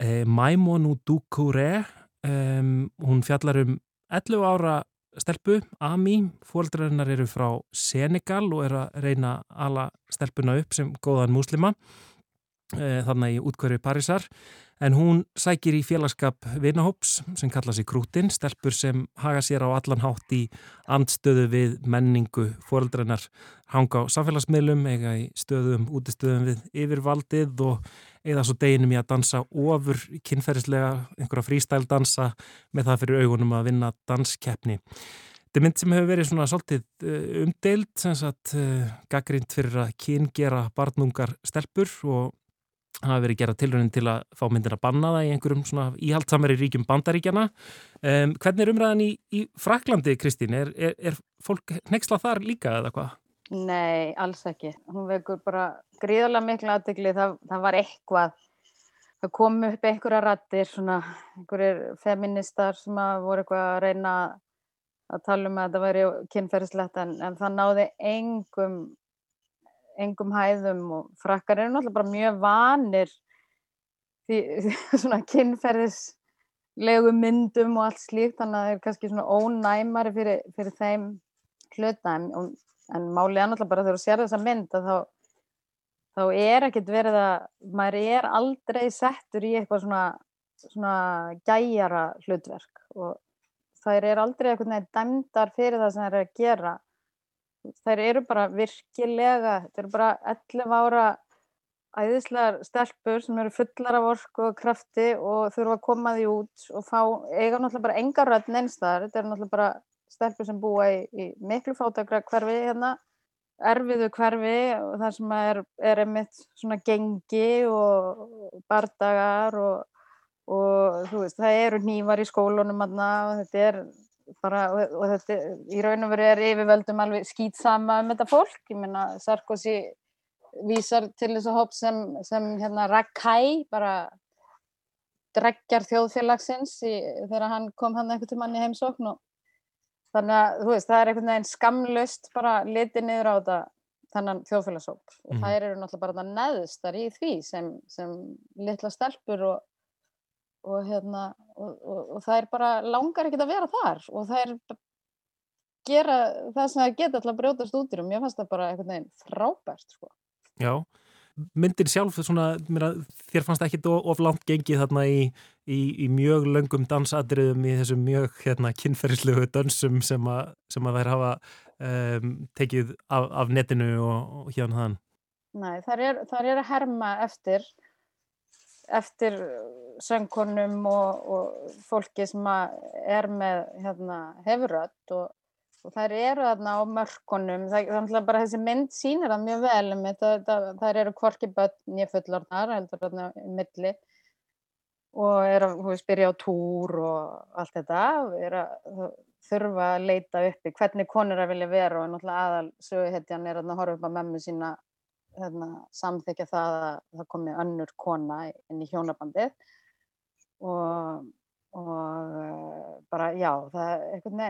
eh, Maimonu Dukure. Um, hún fjallar um 11 ára stelpu, Ami. Fóldræðinar eru frá Senegal og eru að reyna að ala stelpuna upp sem góðan múslima þarna í útkverju Parísar. En hún sækir í félagskap vinahóps sem kalla sig Krútin, stelpur sem haga sér á allan hátt í andstöðu við menningu fóreldrennar hanga á samfélagsmiðlum, eiga í stöðum, útistöðum við yfirvaldið og eða svo deginum í að dansa ofur kynferðislega, einhverja frístæl dansa með það fyrir augunum að vinna danskeppni. Þetta er mynd sem hefur verið svona svolítið uh, umdeild, sem sagt uh, gaggrind fyrir að kyngera barnungar stelpur og hafa verið gerað tilraunin til að fá myndin að banna það í einhverjum svona íhaldsamari ríkjum bandaríkjana. Um, hvernig er umræðan í, í Fraklandi, Kristín? Er, er, er fólk nexla þar líka eða hvað? Nei, alls ekki. Hún vekur bara gríðarlega miklu aðdegli. Það, það var eitthvað, það kom upp einhverja rattir, svona einhverjir feministar sem voru eitthvað að reyna að tala um að þetta væri kynferðislegt en, en það náði engum, engum hæðum og frakkar eru náttúrulega bara mjög vanir því, svona kynferðislegu myndum og allt slíkt þannig að það er kannski svona ónæmari fyrir, fyrir þeim hluta. En, en málið er náttúrulega bara þegar þú sér þessa mynd að þá, þá er ekkert verið að maður er aldrei settur í eitthvað svona, svona gæjara hlutverk og þær er aldrei eitthvað dæmdar fyrir það sem þær eru að gera þær eru bara virkilega þetta eru bara 11 ára æðislegar stelpur sem eru fullar af orku og krafti og þurfa að koma því út og fá, eiga náttúrulega bara enga rödd neinstæðar, þetta eru náttúrulega bara stelpur sem búa í, í miklu fátakra hverfi hérna erfiðu hverfi og það sem er, er einmitt svona gengi og bardagar og, og þú veist, það eru nývar í skólunum og þetta er bara, og, og þetta í raun og veru er yfirvöldum alveg skýtsama um þetta fólk, ég meina Sarkozy vísar til þess að hóp sem, sem hérna Rakai, bara dreggjar þjóðfélagsins í, þegar hann kom hann eitthvað til manni heimsókn og þannig að þú veist það er einhvern veginn skamlust bara litið niður á þetta þannan þjóðfélagsóp og mm -hmm. þær eru náttúrulega bara neðstar í því sem, sem litla stelpur og, og hérna og, og, og það er bara langar ekkert að vera þar og það er gera það sem það geta alltaf brjótast út í og mér fannst það bara einhvern veginn frábært sko. Já myndin sjálf svona, mér, þér fannst ekki of langt gengið þarna í, í, í mjög löngum dansadriðum í þessum mjög hérna, kynferðislugu dansum sem að, sem að þær hafa um, tekið af, af netinu og, og hérna þann Nei, þar er, þar er að herma eftir eftir söngkonum og, og fólki sem er með hérna, hefuröld og og þær eru þarna á mörkunum. Það er bara þessi mynd sínir það mjög vel um þær eru kvorki börn ég fullornar heldur þarna milli og eru að spyrja á túr og allt þetta er að þurfa að leita uppi hvernig konur að vilja vera og náttúrulega aðal söguhetjan er að horfa upp á memmu sína hérna, samþykja það að það komi önnur kona inn í hjónabandið. Og og eh, bara já, það,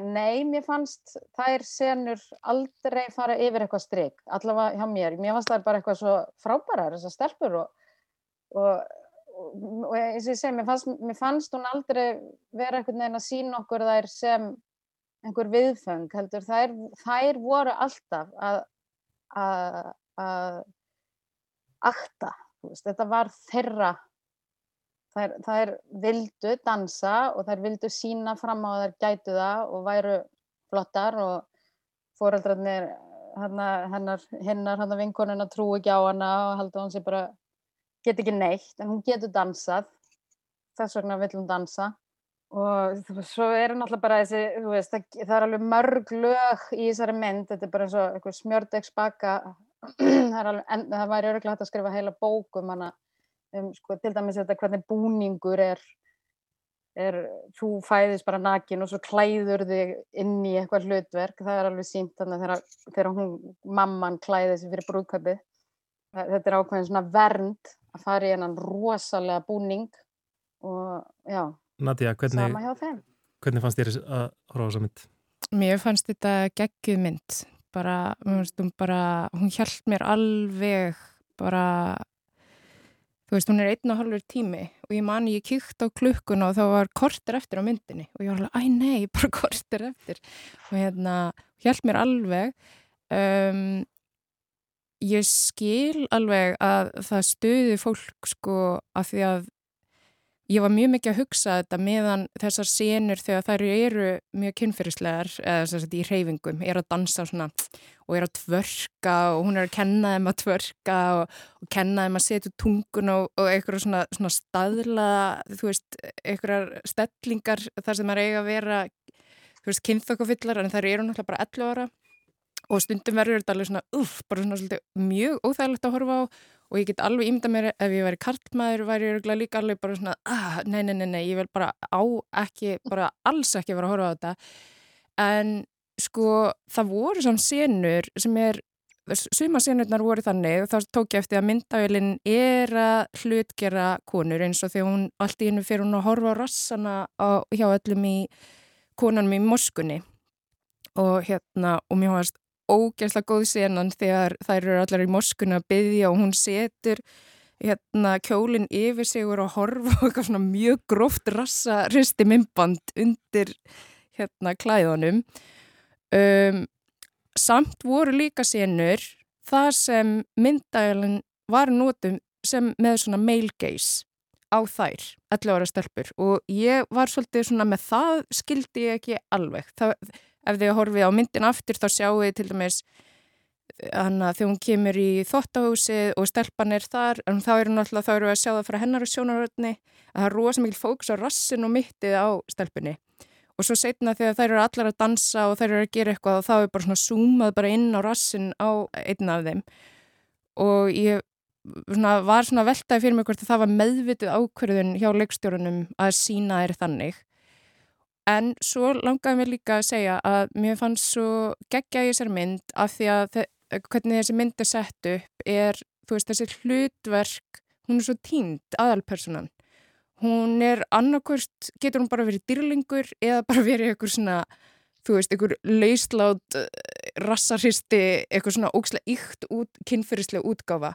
nei, mér fannst þær senur aldrei fara yfir eitthvað stryk, allavega hjá mér, mér fannst það bara eitthvað svo frábærar þessar stelpur og, og, og eins og ég segi, mér fannst, mér fannst hún aldrei vera eitthvað neina að sína okkur þær sem einhver viðfeng, heldur, þær, þær voru alltaf að að að akta, þetta var þeirra. Þær, þær vildu dansa og þær vildu sína fram á þær gætu það og væru flottar og fóreldrarnir hennar, hennar, hennar vinkonuna trú ekki á hana og heldur hún sé bara get ekki neitt en hún getur dansað. Þess vegna vil hún dansa. Og svo er hún alltaf bara þessi veist, það, það er alveg mörg lög í þessari mynd, þetta er bara eins og smjördegsbaka það, það væri öruglega hægt að skrifa heila bók um um, sko, til dæmis þetta hvernig búningur er, er þú fæðist bara nakin og svo klæður þig inn í eitthvað hlutverk. Það er alveg sínt þannig þegar, þegar hún, mamman klæði sig fyrir brúðköpið þetta er ákveðin svona vernd að fara í hennan rosalega búning og já Nadja, hvernig, hvernig fannst þér að horfa á þessa mynd? Mér fannst þetta geggið mynd bara, hún, bara, hún hjælt mér alveg bara þú veist, hún er einn og halvur tími og ég mani, ég kýkt á klukkun og þá var kortir eftir á myndinni og ég var alveg, æ nei, bara kortir eftir. Og hérna, hjálp mér alveg um, ég skil alveg að það stuði fólk sko af því að ég var mjög mikið að hugsa þetta meðan þessar senur þegar þær eru mjög kynferðislegar í reyfingum er að dansa svona og er að tvörka og hún er að kenna þeim að tvörka og, og kenna þeim að setja tungun og, og eitthvað svona, svona staðla, þú veist, eitthvað stellingar þar sem er eiga að vera, þú veist, kynþokkafyllar en þær eru náttúrulega bara 11 ára. Og stundum verður þetta alveg svona, uff, bara svona svolítið mjög óþægilegt að horfa á og ég get alveg ímda mér ef ég væri kartmaður væri ég líka alveg bara svona ah, nei, nei, nei, nei, ég vil bara á ekki, bara alls ekki vera að horfa á þetta. En sko það voru svona senur sem er suma senurnar voru þannig og þá tók ég eftir að myndavélinn er að hlutgera konur eins og þegar hún allt í hennu fyrir hún að horfa á rassana á, hjá öllum í konanum í moskunni. Og hérna og mér varst ógærslega góð senan þegar þær eru allar í moskuna að byggja og hún setur hérna kjólinn yfir sig og er að horfa og eitthvað svona mjög gróft rassa risti mymband undir hérna klæðunum. Um, samt voru líka senur það sem myndagælinn var nótum sem með svona male gaze á þær, 11 ára stelpur. Og ég var svolítið svona með það skildi ég ekki alveg. Það ef þið horfið á myndin aftur þá sjáu þið til dæmis hana, þegar hún kemur í þottahúsið og stelpan er þar en þá eru náttúrulega þá eru við að sjá það frá hennar og sjónaröðni að það er rosa mikil fókus á rassin og mittið á stelpunni. Og svo setna þegar þær eru allar að dansa og þær eru að gera eitthvað og þá er bara svona zoomað bara inn á rassin á einn af þeim. Og ég svona, var svona veltaði fyrir mig hvort það var meðvitið ákverðun hjá leikstjórunum að sína þær þannig en svo langaði mér líka að segja að mér fannst svo geggja í þessar mynd af því að hvernig þessi mynd er sett upp er, þú veist, þessi hlutverk hún er svo tínd aðalpersonan hún er annarkvörst, getur hún bara verið dýrlingur eða bara verið eitthvað svona, þú veist, eitthvað lauslátt, eh, rassaristi, eitthvað svona ókslega ykt út, kynferðislega útgáfa.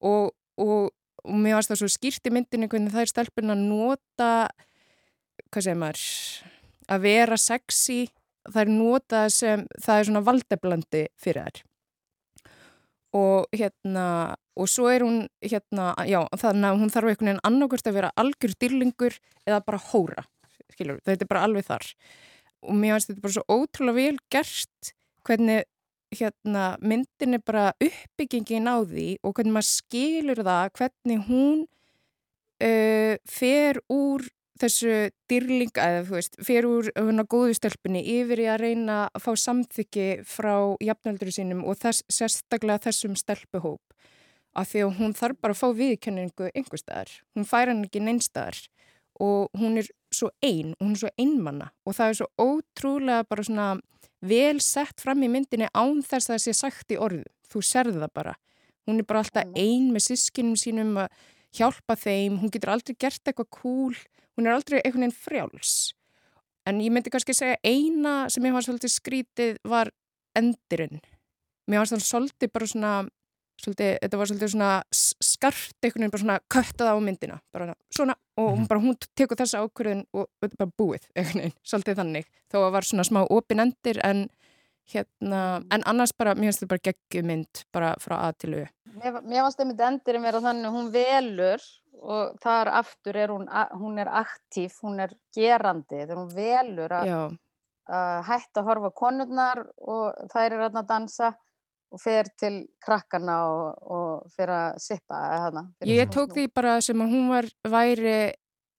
Og, og, og mér varst það svo skýrt í myndinu hvernig það er stelpun að nota, hvað segir maður, að vera sexy, það er nota sem, það er svona valdeblandi fyrir þær. Og hérna og svo er hún hérna, já þannig að hún þarf einhvern veginn annarkvæmst að vera algjör dýrlingur eða bara hóra, skilur, þetta er bara alveg þar. Og mér finnst þetta bara svo ótrúlega vel gerst hvernig hérna myndin er bara uppbyggingin á því og hvernig maður skilur það hvernig hún uh, fer úr þessu dyrlinga eða þú veist, fyrir úr hana góðu stelpunni yfir í að reyna að fá samþyggi frá jafnöldur sínum og þess, sérstaklega þessum stelpuhóp. Af því að hún þarf bara að fá viðkenningu einhver staðar, hún fær hann ekki neinstaðar og hún er svo ein, hún er svo einmanna og það er svo ótrúlega bara svona vel sett fram í myndinni án þess að það sé sagt í orðu, þú serði það bara. Hún er bara alltaf ein með sískinum sínum að hjálpa þeim, hún getur aldrei gert eitthvað cool hún er aldrei einhvern veginn frjáls. En ég myndi kannski segja eina sem ég var svolítið skrítið var endurinn. Mér var svolítið bara svona svolítið, þetta var svolítið svona skart einhvern veginn bara svona köttað á myndina. Bara svona og hún mhm. bara hún tekur þessa ákvörðin og þetta er bara búið einhvern veginn, svolítið þannig. Þó að var svona smá opin endir en hérna, en annars bara mér finnst þetta bara geggjum mynd bara frá að til au Mér, mér finnst þetta mynd endirinn vera þannig hún velur og þar aftur er hún, hún er aktív, hún er gerandi, þegar hún velur að hætta að horfa konurnar og þær er að dansa og fer til krakkana og, og fer að sippa. Ég tók því bara sem að hún var væri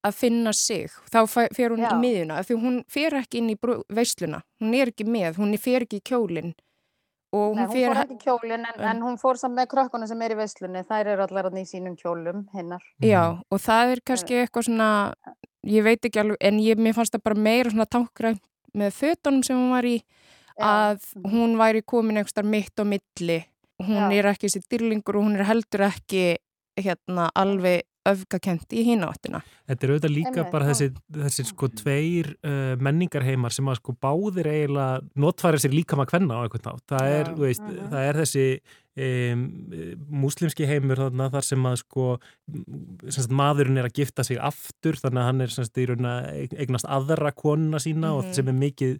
að finna sig, þá fer hún Já. í miðjuna, því hún fer ekki inn í veisluna, hún er ekki með, hún fer ekki í kjólinn Nei, hún fór ekki kjólinn en, en hún fór saman með krökkunum sem er í vestlunni, þær eru allar í sínum kjólum hinnar. Já og það er kannski eitthvað svona, ég veit ekki alveg, en ég, mér fannst það bara meira svona tankgrænt með fötunum sem hún var í að Já. hún væri komin eitthvað mitt og milli, hún Já. er ekki þessi dyrlingur og hún er heldur ekki hérna alveg öfgakent í hínáttina. Þetta er auðvitað líka Emme, bara þessi, þessi sko tveir uh, menningarheimar sem að sko báðir eiginlega notfæra sér líka maður hvenna á einhvern nátt. Það er, ja. veist, uh -huh. það er þessi um, múslimski heimur þarna þar sem að sko sagt, maðurinn er að gifta sig aftur þannig að hann er sagt, eignast aðra konuna sína uh -huh. og sem er mikið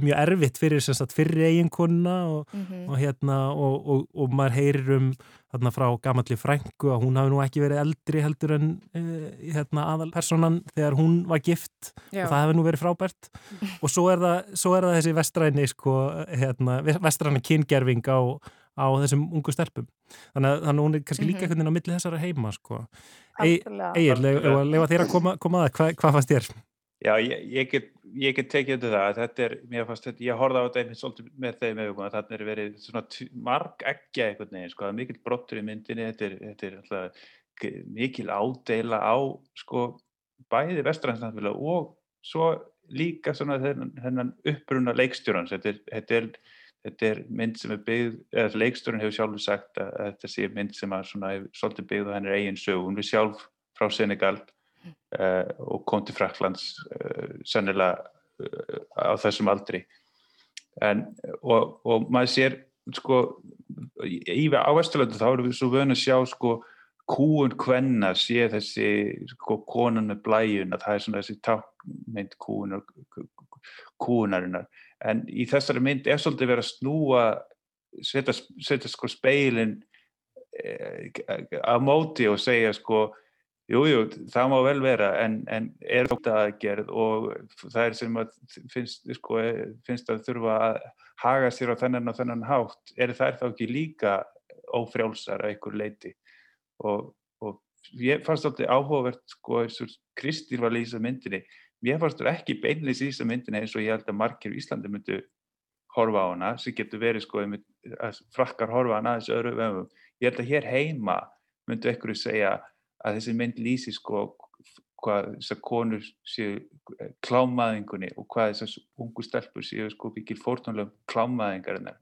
mjög erfitt fyrir sagt, fyrir eiginkunna og, mm -hmm. og hérna og, og, og maður heyrir um þarna frá gamalli frængu að hún hafi nú ekki verið eldri heldur en eh, hérna, aðalpersonan þegar hún var gift Já. og það hefði nú verið frábært og svo er það, svo er það þessi vestræni sko, hérna, vestræni kyngerfing á, á þessum ungu stelpum þannig að, þannig að hún er kannski líka -hmm. einhvern veginn á milli þessara heima sko. Egil, lefa þér að koma, koma að Hva, hvað fannst þér? Já, ég, ég, get, ég get tekið undir það. Þetta er, mér fannst þetta, ég horfði á þetta einmitt svolítið með þeim að þarna er verið svona marg eggja einhvern veginn sko, það er mikil brottur í myndinni þetta er, þetta er alltaf mikil ádeila á sko bæði vestræðansnafélag og svo líka svona þennan uppruna leikstjórans. Þetta þetta Þetta er mynd sem er byggð, eða leikstjórun hefur sjálfur sagt að þetta sé mynd sem er svona svolítið byggð á hennir eigin sög. Hún er sjálf frá Senegal. uh, og kom til Fraklands uh, sennilega uh, á þessum aldri. En, og, og maður sér sko í á Vesturlöndu þá erum við svo vöna að sjá sko kúun hvenna sé þessi sko konan með blæjun að það er svona þessi tákmynd kúunar kúunarinnar en í þessari mynd er svolítið verið að snúa setja, setja sko speilin á móti og segja sko Jújú, jú, það má vel vera en, en er þetta aðgerð og það er sem að finnst, sko, finnst að þurfa að haga sér á þennan og þennan hátt, er það þá ekki líka ófrjálsar að einhver leiti og, og ég fannst alltaf áhugavert sko eins og Kristín var að lýsa myndinni, mér fannst þú ekki beinleis í þessa myndina eins og ég held að margir í Íslandi myndu horfa á hana sem getur verið sko frakkar horfa hana þessu öðru vefum ég held að hér heima myndu einhverju segja að þessi mynd lýsi sko hvað þessar konur séu eh, klámaðingunni og hvað þessar ungu stelpur séu sko byggir fórtónlega klámaðingarinnar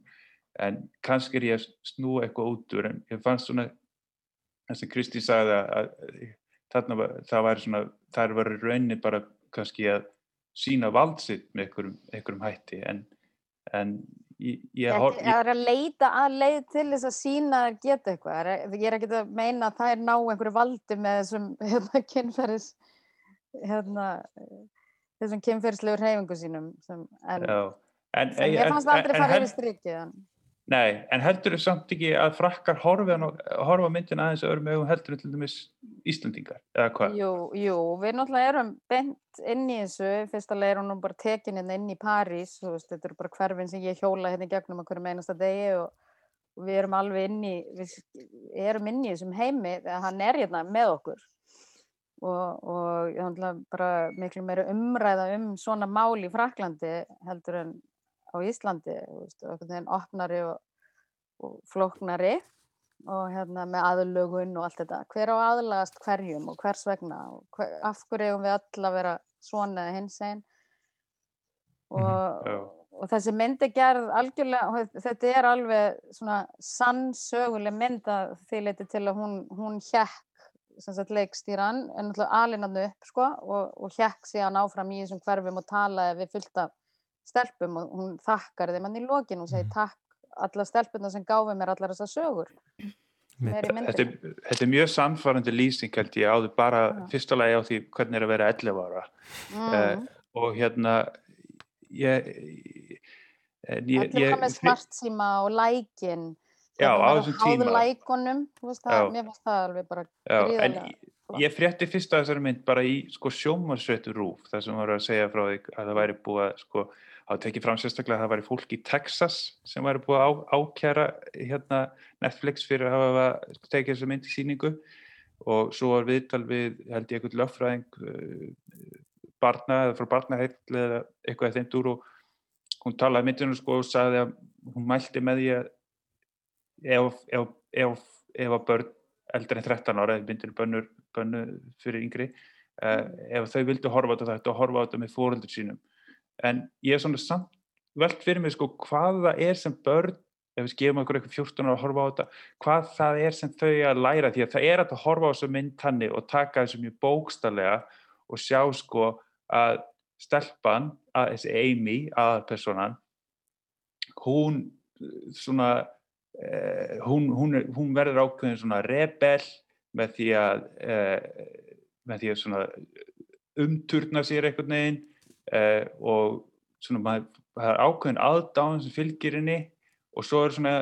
en kannski er ég að snúa eitthvað út úr en ég fannst svona það sem Kristi sagði að þarna var, það var svona þar var raunin bara kannski að sína valdsitt með einhverjum, einhverjum hætti. En, en ég er að leita að leið til þess að sína að geta eitthvað. Ég er ekki að meina að það er ná einhverju valdi með þessum hérna, kynferðis hérna, þessum kynferðslegur reyfingu sínum sem, en, en, en ég fannst aldrei að fara yfir strikið Nei, en heldur þau samt ekki að frakkar horfa, horfa myndin aðeins öðrum ögum heldur til dæmis Íslandingar, eða hvað? Jú, jú, við náttúrulega erum bent inn í þessu, fyrstulega er hún bara tekin hérna inn í París, veist, þetta eru bara hverfin sem ég hjóla hérna gegnum að hverju meinasta degi og, og við erum alveg inn í, við erum inn í þessum heimi, þegar hann er hérna með okkur og, og ég náttúrulega bara miklu meira umræða um svona mál í Fraklandi heldur en á Íslandi okkur þenn opnari og, og flóknari og hérna með aðlögun og allt þetta. Hver á aðlagast hverjum og hvers vegna og hver, af hverju við öll að vera svona eða hins einn og, mm, og þessi myndi gerð algjörlega þetta er alveg svona sannsöguleg mynd að því leiti til að hún, hún hjekk leikstýran en náttúrulega alinnaðnu upp sko, og, og hjekk síðan áfram í þessum hverfum og talaði við fylgta stelpum og hún þakkar þeim. Hann í lokin og segi mm. takk alla stelpuna sem gáfi mér allar þessar sögur. Þetta er, þetta er mjög samfærandi lýsing held ég áður bara ja. fyrstulega á því hvernig er að vera 11 ára. Mm. uh, og hérna ég ég, ég með svartsíma og lækin. Já á þessum tíma. lækunum, það, mér finnst það alveg bara gríðarlega ég frétti fyrst að þessari mynd bara í sko, sjómarsveitu rúf þar sem var að segja frá því að það væri búið að sko Það tekið fram sérstaklega að það væri fólk í Texas sem væri búið að ákjæra hérna, Netflix fyrir að hafa tekið þessu mynd í síningu og svo var viðtal við, held ég, eitthvað löffræðing uh, barna eða frá barnaheill eða eitthvað eða þeim dúr og hún talaði myndinu sko og sagði að hún mælti með því að ef, ef, ef, ef að börn eldri en 13 ára, eða myndinu bönnu, fyrir yngri, uh, ef þau vildu horfa á þetta, þetta horfa á þetta með fóröldur sínum en ég er svona samt veld fyrir mig sko hvað það er sem börn ef við skefum okkur eitthvað 14 ára að horfa á þetta hvað það er sem þau að læra. Því að það er að horfa á þessu myndtanni og taka þessu mjög bókstallega og sjá sko að stelpan, að þessi Amy aðalpersonan hún svona eh, hún, hún, hún verður ákveðin svona rebell með því að eh, með því að svona umturna sér einhvern veginn uh, og svona maður, það er ákveðin aðdáðan sem fylgir henni og svo er svona,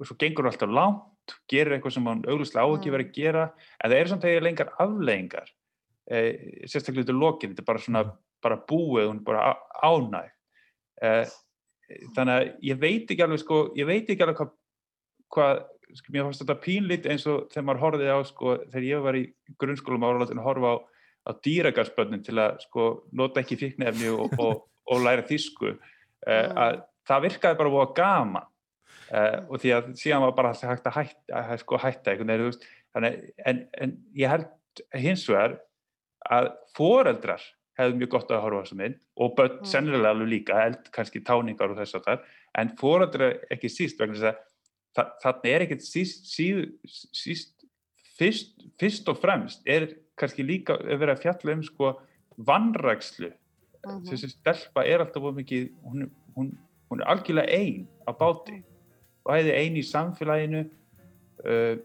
og svo gengur hún alltaf langt, gerir eitthvað sem hann auglustlega á ekki verið að gera, en það er samt þegar lengar afleggingar uh, sérstaklega út í lokin, þetta er bara svona bara búið, hún er bara ánæg uh, þannig að ég veit ekki alveg sko, ég veit ekki alveg hvað hvað, sko, mér fannst þetta pínlít eins og þegar maður horfið á, sko, þegar ég var í grunnskólum áralatinu að horfa á á dýragarsbönnum til að sko nota ekki fíknefni og, og, og læra þísku uh, að það virkaði bara búið að gama uh, og því að síðan var bara hægt að hætta, að, sko, hætta eitthvað, þannig, en, en ég held hins vegar að foreldrar hefðu mjög gott að horfa á þessu mynd og börn mm. sennilega alveg líka, eld kannski táningar og þess að það, en foreldrar ekki síst vegna þess að það, þannig er ekkert síst, síst, síst fyrst, fyrst og fremst er kannski líka verið að fjalla um sko vannrækslu uh -huh. þessi stelpa er alltaf mikið, hún, hún, hún er algjörlega einn á báti. Og hæði einn í samfélaginu uh,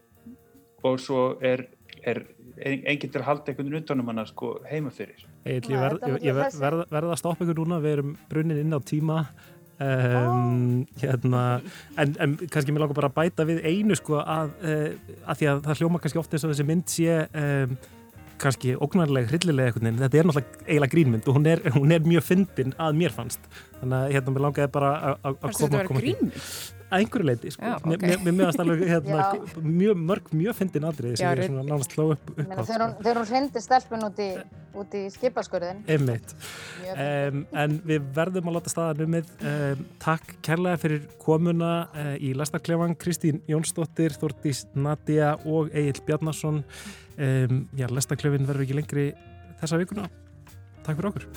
og svo er, er enginn til að halda einhvern veginn utanum hana sko heima fyrir. Ég, ég verð verð, verð, verð að stoppa ykkur núna, við erum brunin inn á tíma. Um, hérna, en, en kannski mér langar bara að bæta við einu sko að, uh, að því að það hljóma kannski ofta þess að þessi mynd sé um, kannski ógnarlega, hryllilega eitthvað en þetta er náttúrulega eiginlega grínmynd og hún er, hún er mjög fyndin að mér fannst. Þannig að hérna mér langaði bara að koma Þetta var grínmynd? að einhverju leiti sko. Já, ok. mér, mér meðast alveg hérna, mjög mörg, mjög fyndin atriði sem ég svona nánast hló upp, upp á, þegar hún, sko. þegar hún hrindi stelpun út í, út í skipaskurðin um, en við verðum að láta staðan umið um, takk kærlega fyrir komuna uh, í Lestarklefan. Kristín Jónsdóttir, Þortís Nadia og Egil Bjarnason um, já, Lestarklefin verður ekki lengri þessa vikuna. Takk fyrir okkur